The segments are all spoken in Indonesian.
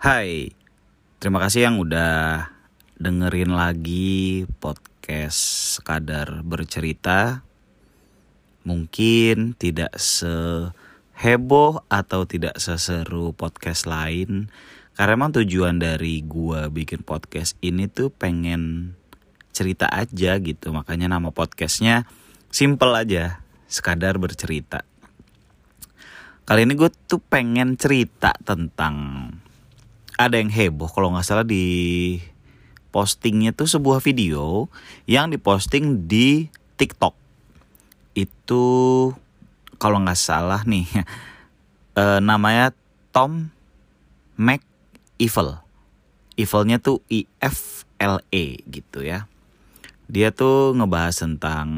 Hai, terima kasih yang udah dengerin lagi podcast sekadar bercerita. Mungkin tidak seheboh atau tidak seseru podcast lain. Karena emang tujuan dari gua bikin podcast ini tuh pengen cerita aja gitu. Makanya nama podcastnya simple aja, sekadar bercerita. Kali ini gue tuh pengen cerita tentang ada yang heboh kalau nggak salah di postingnya tuh sebuah video yang diposting di TikTok. Itu kalau nggak salah nih e, namanya Tom Mac Evil Evilnya tuh I F L E gitu ya. Dia tuh ngebahas tentang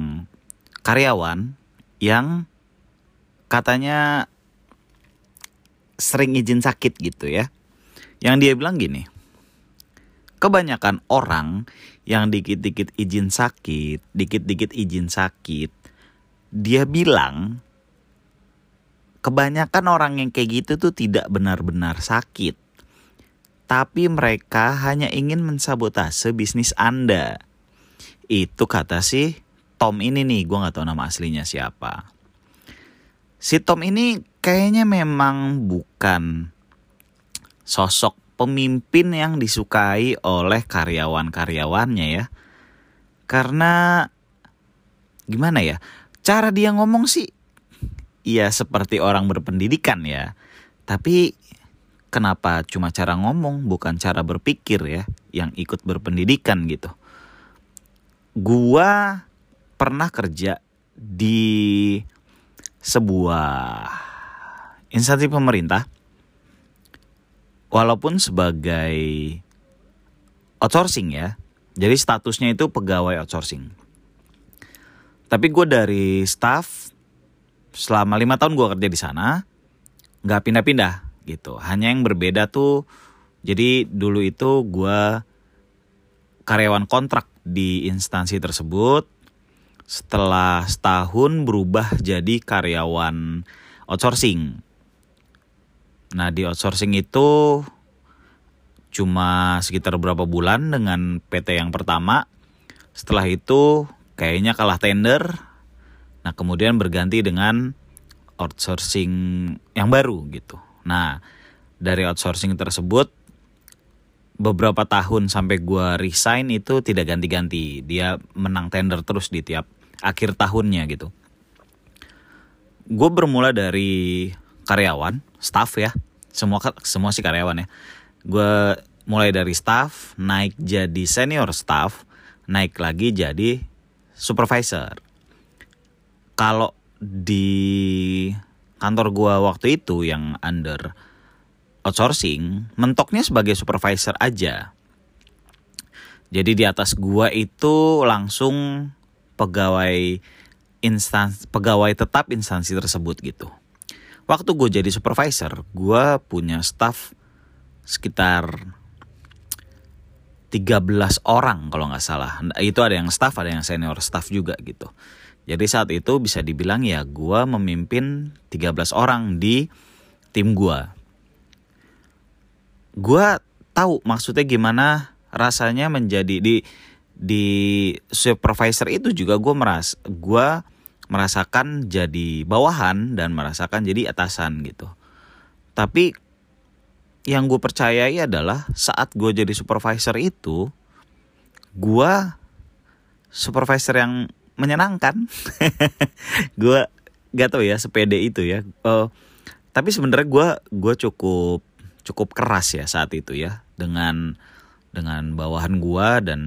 karyawan yang katanya sering izin sakit gitu ya yang dia bilang gini, kebanyakan orang yang dikit-dikit izin sakit, dikit-dikit izin sakit, dia bilang kebanyakan orang yang kayak gitu tuh tidak benar-benar sakit. Tapi mereka hanya ingin mensabotase bisnis Anda. Itu kata si Tom ini nih, gue gak tahu nama aslinya siapa. Si Tom ini kayaknya memang bukan sosok pemimpin yang disukai oleh karyawan-karyawannya ya. Karena gimana ya? Cara dia ngomong sih ya seperti orang berpendidikan ya. Tapi kenapa cuma cara ngomong bukan cara berpikir ya yang ikut berpendidikan gitu. Gua pernah kerja di sebuah instansi pemerintah walaupun sebagai outsourcing ya. Jadi statusnya itu pegawai outsourcing. Tapi gue dari staff selama lima tahun gue kerja di sana, nggak pindah-pindah gitu. Hanya yang berbeda tuh, jadi dulu itu gue karyawan kontrak di instansi tersebut. Setelah setahun berubah jadi karyawan outsourcing Nah di outsourcing itu cuma sekitar berapa bulan dengan PT yang pertama. Setelah itu kayaknya kalah tender. Nah kemudian berganti dengan outsourcing yang baru gitu. Nah dari outsourcing tersebut beberapa tahun sampai gue resign itu tidak ganti-ganti. Dia menang tender terus di tiap akhir tahunnya gitu. Gue bermula dari karyawan, staff ya. Semua semua sih karyawan ya. Gue mulai dari staff, naik jadi senior staff, naik lagi jadi supervisor. Kalau di kantor gue waktu itu yang under outsourcing, mentoknya sebagai supervisor aja. Jadi di atas gua itu langsung pegawai instansi pegawai tetap instansi tersebut gitu waktu gue jadi supervisor gue punya staff sekitar 13 orang kalau nggak salah. Itu ada yang staff ada yang senior staff juga gitu. Jadi saat itu bisa dibilang ya gue memimpin 13 orang di tim gue gue tahu maksudnya gimana rasanya menjadi di di supervisor itu juga gue meras gue merasakan jadi bawahan dan merasakan jadi atasan gitu. Tapi yang gue percayai adalah saat gue jadi supervisor itu, gue supervisor yang menyenangkan. gue gak tau ya sepede itu ya. Uh, tapi sebenarnya gue gue cukup cukup keras ya saat itu ya dengan dengan bawahan gue dan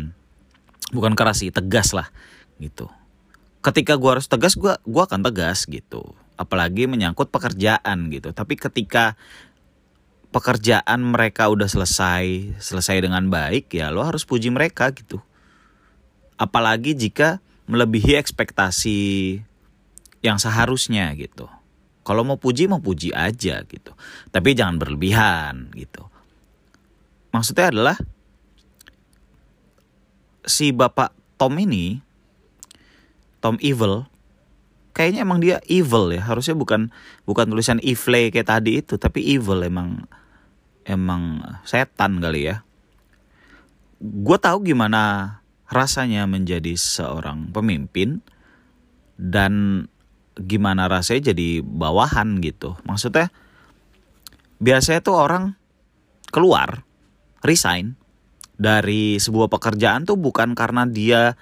bukan keras sih tegas lah gitu ketika gue harus tegas gue gua akan tegas gitu. Apalagi menyangkut pekerjaan gitu. Tapi ketika pekerjaan mereka udah selesai selesai dengan baik ya lo harus puji mereka gitu. Apalagi jika melebihi ekspektasi yang seharusnya gitu. Kalau mau puji mau puji aja gitu. Tapi jangan berlebihan gitu. Maksudnya adalah si bapak Tom ini Tom Evil kayaknya emang dia evil ya. Harusnya bukan bukan tulisan evil kayak tadi itu tapi evil emang emang setan kali ya. Gue tahu gimana rasanya menjadi seorang pemimpin dan gimana rasanya jadi bawahan gitu. Maksudnya biasanya tuh orang keluar resign dari sebuah pekerjaan tuh bukan karena dia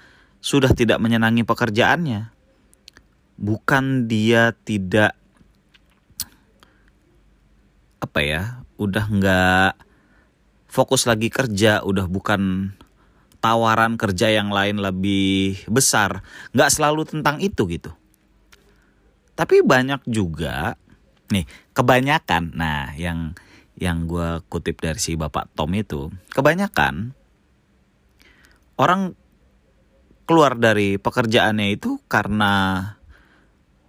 sudah tidak menyenangi pekerjaannya. Bukan dia tidak apa ya udah nggak fokus lagi kerja udah bukan tawaran kerja yang lain lebih besar. Nggak selalu tentang itu gitu. Tapi banyak juga nih kebanyakan nah yang yang gue kutip dari si bapak Tom itu kebanyakan orang keluar dari pekerjaannya itu karena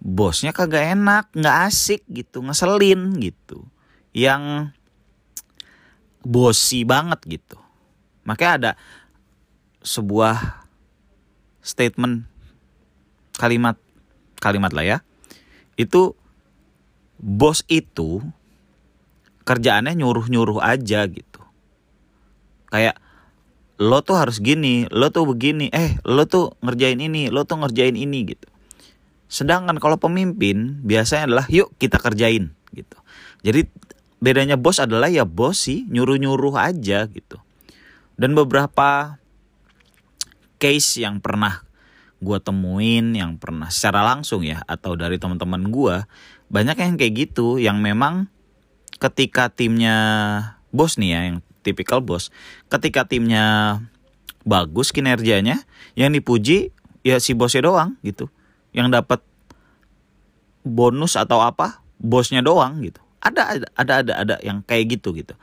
bosnya kagak enak, nggak asik gitu, ngeselin gitu yang bosi banget gitu. Makanya ada sebuah statement kalimat kalimat lah ya. Itu bos itu kerjaannya nyuruh-nyuruh aja gitu. Kayak lo tuh harus gini, lo tuh begini, eh lo tuh ngerjain ini, lo tuh ngerjain ini gitu. Sedangkan kalau pemimpin biasanya adalah yuk kita kerjain gitu. Jadi bedanya bos adalah ya bos sih nyuruh-nyuruh aja gitu. Dan beberapa case yang pernah gue temuin, yang pernah secara langsung ya atau dari teman-teman gue banyak yang kayak gitu, yang memang ketika timnya bos nih ya, yang tipikal bos, ketika timnya bagus kinerjanya, yang dipuji ya si bosnya doang gitu, yang dapat bonus atau apa bosnya doang gitu. Ada ada ada ada ada yang kayak gitu gitu.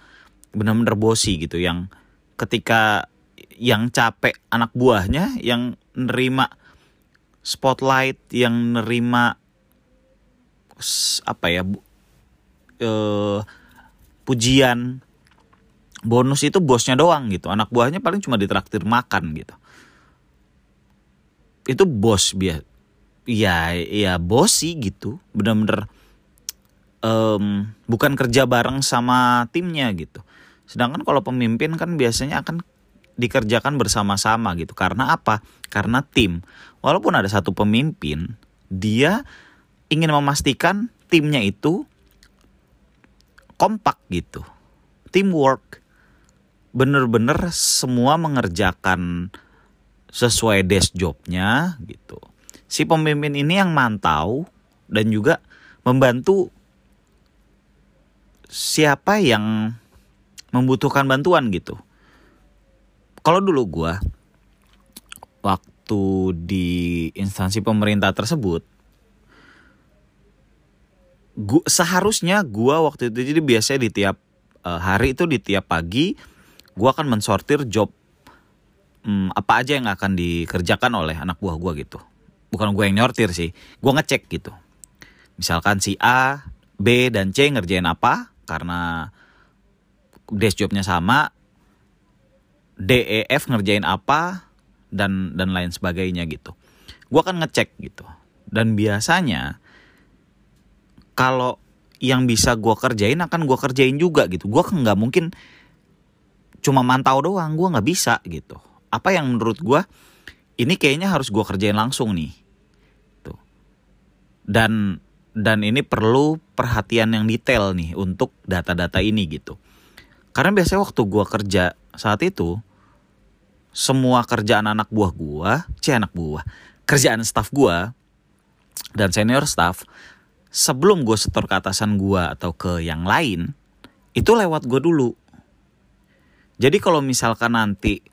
Benar-benar bosi gitu yang ketika yang capek anak buahnya yang nerima spotlight yang nerima apa ya uh, pujian bonus itu bosnya doang gitu anak buahnya paling cuma ditraktir makan gitu itu bos biar ya ya bosi gitu bener-bener um, bukan kerja bareng sama timnya gitu. Sedangkan kalau pemimpin kan biasanya akan dikerjakan bersama-sama gitu. Karena apa? Karena tim. Walaupun ada satu pemimpin, dia ingin memastikan timnya itu kompak gitu. Teamwork. Bener-bener semua mengerjakan sesuai desk jobnya gitu. Si pemimpin ini yang mantau dan juga membantu siapa yang membutuhkan bantuan gitu. Kalau dulu gue waktu di instansi pemerintah tersebut, gua, seharusnya gue waktu itu jadi biasanya di tiap uh, hari itu di tiap pagi gue akan mensortir job um, apa aja yang akan dikerjakan oleh anak buah gue gitu. Bukan gue yang nyortir sih, gue ngecek gitu. Misalkan si A, B, dan C ngerjain apa, karena desk jobnya sama DEF ngerjain apa dan dan lain sebagainya gitu gue akan ngecek gitu dan biasanya kalau yang bisa gue kerjain akan gue kerjain juga gitu gue kan nggak mungkin cuma mantau doang gue nggak bisa gitu apa yang menurut gue ini kayaknya harus gue kerjain langsung nih tuh dan dan ini perlu perhatian yang detail nih untuk data-data ini gitu. Karena biasanya waktu gua kerja saat itu semua kerjaan anak buah gua, c anak buah, kerjaan staff gua dan senior staff sebelum gue setor ke atasan gua atau ke yang lain itu lewat gua dulu. Jadi kalau misalkan nanti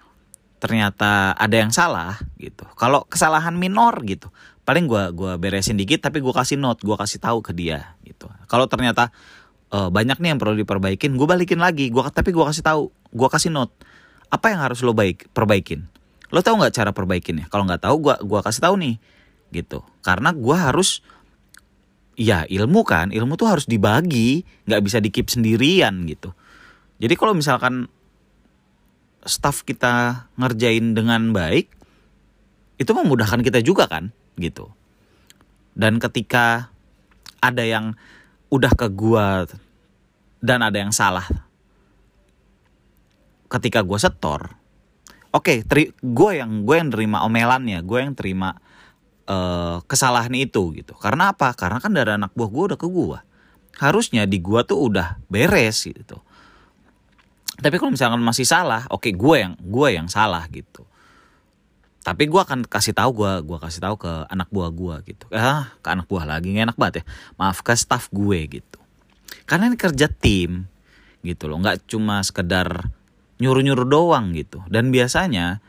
ternyata ada yang salah gitu. Kalau kesalahan minor gitu, paling gue gua beresin dikit tapi gue kasih note gue kasih tahu ke dia gitu. Kalau ternyata uh, banyak nih yang perlu diperbaikin gue balikin lagi gua tapi gue kasih tahu gue kasih note apa yang harus lo baik perbaikin? Lo tahu nggak cara perbaikinnya? Kalau nggak tahu gue gua kasih tahu nih gitu. Karena gue harus ya ilmu kan ilmu tuh harus dibagi nggak bisa dikip sendirian gitu. Jadi kalau misalkan staff kita ngerjain dengan baik itu memudahkan kita juga kan gitu. Dan ketika ada yang udah ke gua dan ada yang salah ketika gue setor oke okay, gue yang gue yang terima omelannya gue yang terima uh, kesalahan itu gitu. Karena apa? Karena kan dari anak buah gue udah ke gue harusnya di gue tuh udah beres gitu tapi kalau misalkan masih salah oke okay, gue yang gue yang salah gitu. Tapi gue akan kasih tahu gue gue kasih tahu ke anak buah gue gitu. Ah ke anak buah lagi gak enak banget ya. Maaf ke staff gue gitu. Karena ini kerja tim gitu loh nggak cuma sekedar nyuruh nyuruh doang gitu. Dan biasanya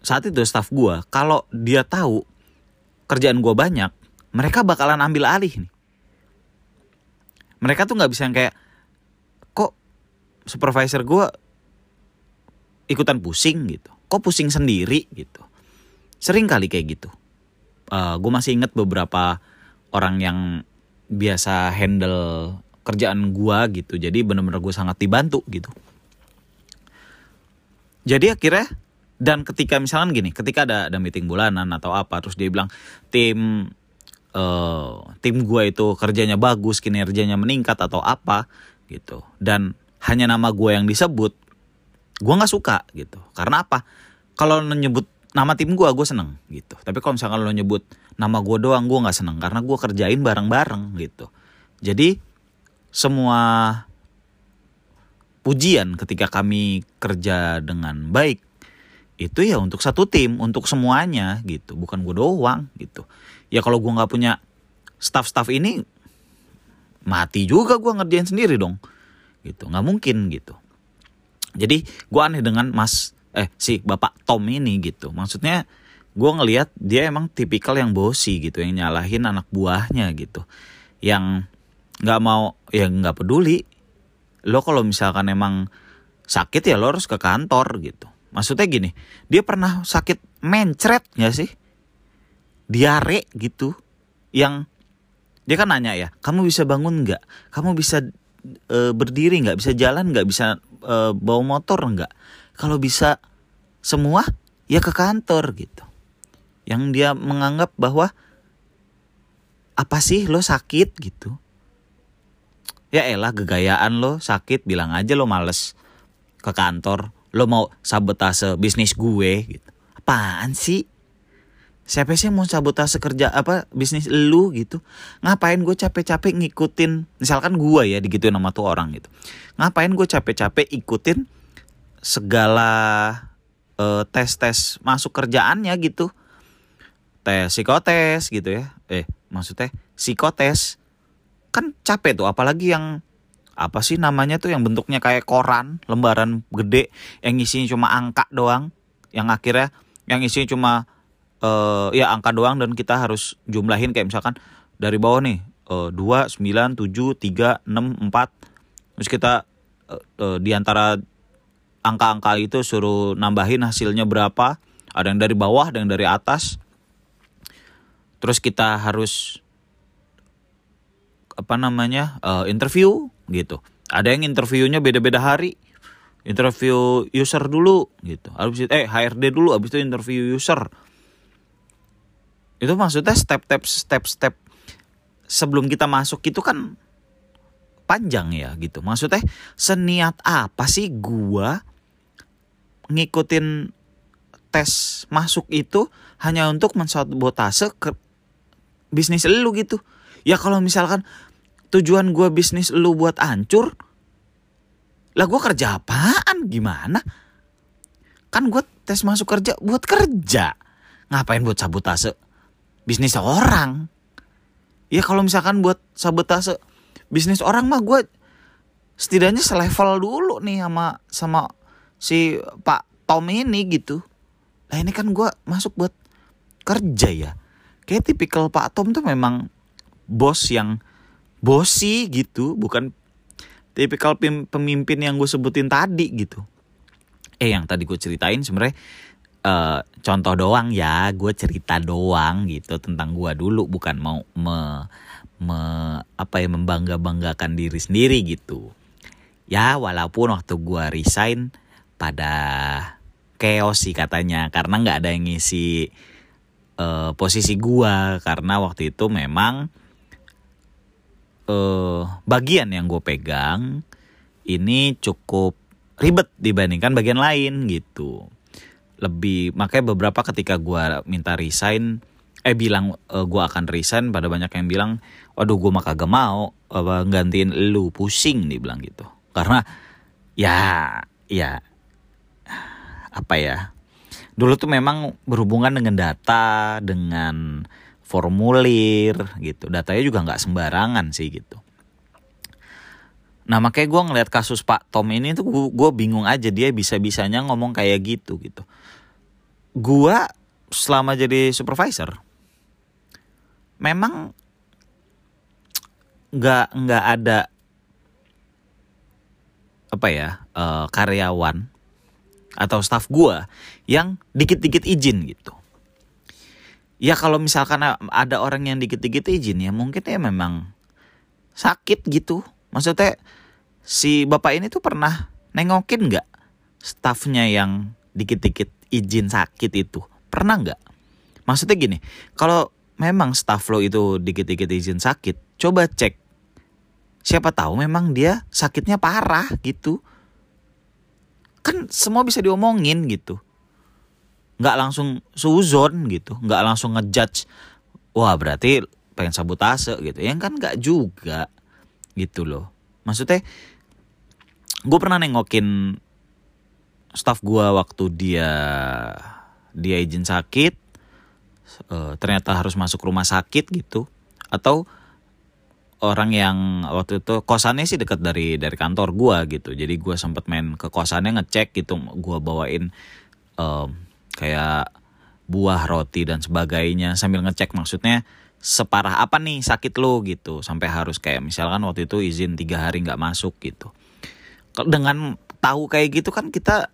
saat itu staff gue kalau dia tahu kerjaan gue banyak mereka bakalan ambil alih nih. Mereka tuh nggak bisa yang kayak supervisor gue ikutan pusing gitu. Kok pusing sendiri gitu. Sering kali kayak gitu. Uh, eh, gue masih inget beberapa orang yang biasa handle kerjaan gue gitu. Jadi bener-bener gue sangat dibantu gitu. Jadi akhirnya dan ketika misalnya gini ketika ada ada meeting bulanan atau apa terus dia bilang tim uh, tim gue itu kerjanya bagus kinerjanya meningkat atau apa gitu. Dan hanya nama gue yang disebut gue nggak suka gitu. Karena apa? Kalau nyebut nama tim gue gue seneng gitu. Tapi kalau misalkan lo nyebut nama gue doang gue nggak seneng. Karena gue kerjain bareng-bareng gitu. Jadi semua pujian ketika kami kerja dengan baik itu ya untuk satu tim untuk semuanya gitu. Bukan gue doang gitu. Ya kalau gue nggak punya staff-staff ini mati juga gue ngerjain sendiri dong gitu nggak mungkin gitu jadi gue aneh dengan Mas eh si Bapak Tom ini gitu. Maksudnya gue ngelihat dia emang tipikal yang bosi gitu, yang nyalahin anak buahnya gitu, yang nggak mau ya nggak peduli. Lo kalau misalkan emang sakit ya lo harus ke kantor gitu. Maksudnya gini, dia pernah sakit mencret nggak sih? Diare gitu, yang dia kan nanya ya, kamu bisa bangun nggak? Kamu bisa e, berdiri nggak? Bisa jalan nggak? Bisa e, bawa motor nggak? Kalau bisa semua ya ke kantor gitu. Yang dia menganggap bahwa apa sih lo sakit gitu. Ya elah gegayaan lo sakit bilang aja lo males ke kantor. Lo mau sabotase bisnis gue gitu. Apaan sih? Siapa sih mau sabotase kerja apa bisnis lu gitu? Ngapain gue capek-capek ngikutin misalkan gue ya digituin sama tuh orang gitu. Ngapain gue capek-capek ikutin segala uh, tes-tes masuk kerjaannya gitu? Tes psikotes gitu ya. Eh maksudnya psikotes. Kan capek tuh apalagi yang apa sih namanya tuh yang bentuknya kayak koran lembaran gede yang isinya cuma angka doang. Yang akhirnya yang isinya cuma uh, ya angka doang dan kita harus jumlahin. Kayak misalkan dari bawah nih uh, 2, 9, 7, 3, 6, 4 terus kita uh, uh, di antara angka-angka itu suruh nambahin hasilnya berapa. Ada yang dari bawah ada yang dari atas. Terus kita harus apa namanya uh, interview gitu. Ada yang interviewnya beda-beda hari. Interview user dulu gitu. Habis itu eh HRD dulu habis itu interview user itu maksudnya step-step step-step sebelum kita masuk itu kan panjang ya gitu. Maksudnya seniat apa sih gua ngikutin tes masuk itu hanya untuk mensabotase ke bisnis lu gitu. Ya kalau misalkan tujuan gua bisnis lu buat hancur, lah gua kerja apaan? Gimana? Kan gua tes masuk kerja buat kerja. Ngapain buat sabotase? Bisnis orang. Ya kalau misalkan buat sabotase bisnis orang mah gue setidaknya selevel dulu nih sama sama si Pak Tom ini gitu. Lah ini kan gue masuk buat kerja ya. Kayak tipikal Pak Tom tuh memang bos yang bosi gitu bukan tipikal pemimpin yang gue sebutin tadi gitu. Eh yang tadi gue ceritain sebenarnya uh, contoh doang ya gue cerita doang gitu tentang gue dulu bukan mau me, me apa ya membangga banggakan diri sendiri gitu. Ya walaupun waktu gue resign pada chaos sih katanya karena nggak ada yang ngisi uh, posisi gue karena waktu itu memang uh, bagian yang gue pegang ini cukup ribet dibandingkan bagian lain gitu lebih makanya beberapa ketika gue minta resign eh bilang uh, gue akan resign pada banyak yang bilang waduh gue mah kagak mau uh, gantiin lu pusing nih bilang gitu. Karena ya ya apa ya dulu tuh memang berhubungan dengan data dengan formulir gitu. Datanya juga nggak sembarangan sih gitu Nah makanya gue ngeliat kasus Pak Tom ini tuh gue bingung aja dia bisa-bisanya ngomong kayak gitu gitu. Gue selama jadi supervisor memang nggak nggak ada apa ya uh, karyawan atau staff gue yang dikit-dikit izin gitu. Ya kalau misalkan ada orang yang dikit-dikit izin ya mungkin ya memang sakit gitu. Maksudnya si bapak ini tuh pernah nengokin nggak staffnya yang dikit-dikit izin sakit itu? Pernah nggak? Maksudnya gini kalau memang staff lo itu dikit-dikit izin sakit coba cek. Siapa tahu memang dia sakitnya parah gitu. Kan semua bisa diomongin gitu. Nggak langsung suzon gitu nggak langsung ngejudge wah berarti pengen sabotase gitu. Yang kan nggak juga gitu loh. Maksudnya gue pernah nengokin staff gue waktu dia dia izin sakit uh, ternyata harus masuk rumah sakit gitu. Atau orang yang waktu itu kosannya sih dekat dari dari kantor gue gitu. Jadi gue sempet main ke kosannya ngecek gitu gue bawain um, kayak buah roti dan sebagainya. Sambil ngecek maksudnya separah apa nih sakit lo gitu. Sampai harus kayak misalkan waktu itu izin tiga hari nggak masuk gitu dengan tahu kayak gitu kan kita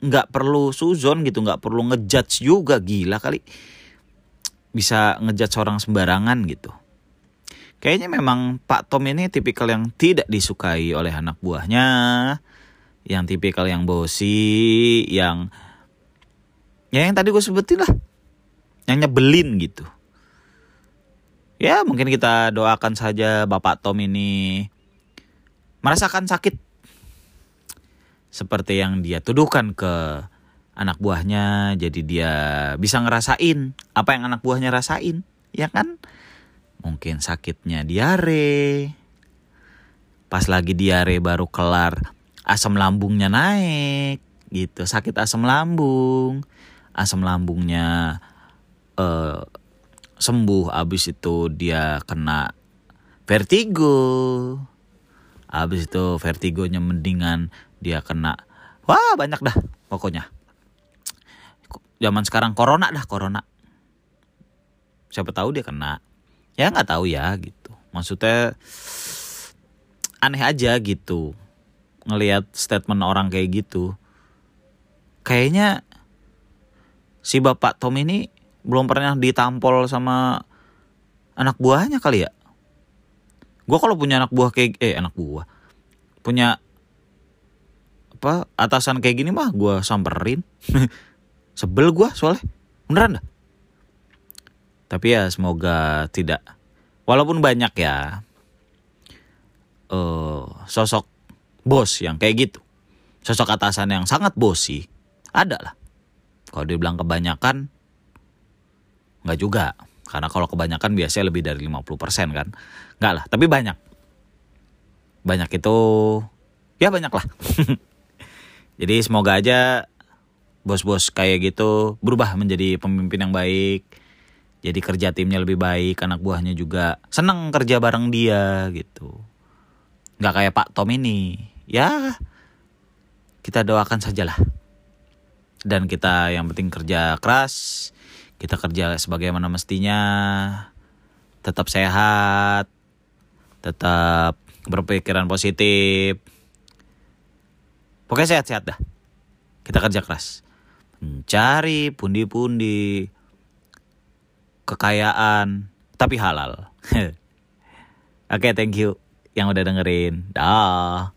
nggak perlu suzon gitu nggak perlu ngejudge juga. Gila kali. Bisa ngejudge orang sembarangan gitu. Kayaknya memang Pak Tom ini tipikal yang tidak disukai oleh anak buahnya. Yang tipikal yang bosi yang ya yang tadi gue sebutin lah. Yang nyebelin gitu. Ya mungkin kita doakan saja Bapak Tom ini merasakan sakit. Seperti yang dia tuduhkan ke anak buahnya jadi dia bisa ngerasain apa yang anak buahnya rasain ya kan? Mungkin sakitnya diare. Pas lagi diare baru kelar asam lambungnya naik gitu. Sakit asam lambung. Asam lambungnya uh, sembuh abis itu dia kena vertigo Abis itu vertigonya mendingan dia kena. Wah banyak dah pokoknya. Zaman sekarang corona dah corona. Siapa tahu dia kena. Ya nggak tahu ya gitu. Maksudnya aneh aja gitu. Ngelihat statement orang kayak gitu. Kayaknya si bapak Tom ini belum pernah ditampol sama anak buahnya kali ya gue kalau punya anak buah kayak eh anak buah. Punya apa atasan kayak gini mah gue samperin. Sebel gue soalnya. Beneran dah. Tapi ya semoga tidak. Walaupun banyak ya uh, sosok bos yang kayak gitu. Sosok atasan yang sangat bosi ada lah. Kalau dibilang kebanyakan nggak juga. Karena kalau kebanyakan biasanya lebih dari 50% kan. Enggak lah, tapi banyak. Banyak itu ya banyak lah. Jadi semoga aja bos-bos kayak gitu berubah menjadi pemimpin yang baik. Jadi kerja timnya lebih baik, anak buahnya juga senang kerja bareng dia gitu. Nggak kayak Pak Tom ini. Ya kita doakan sajalah. Dan kita yang penting kerja keras, kita kerja sebagaimana mestinya tetap sehat tetap berpikiran positif. Pokoknya sehat-sehat dah. Kita kerja keras. Mencari pundi-pundi kekayaan tapi halal. Oke okay, thank you yang udah dengerin. Dah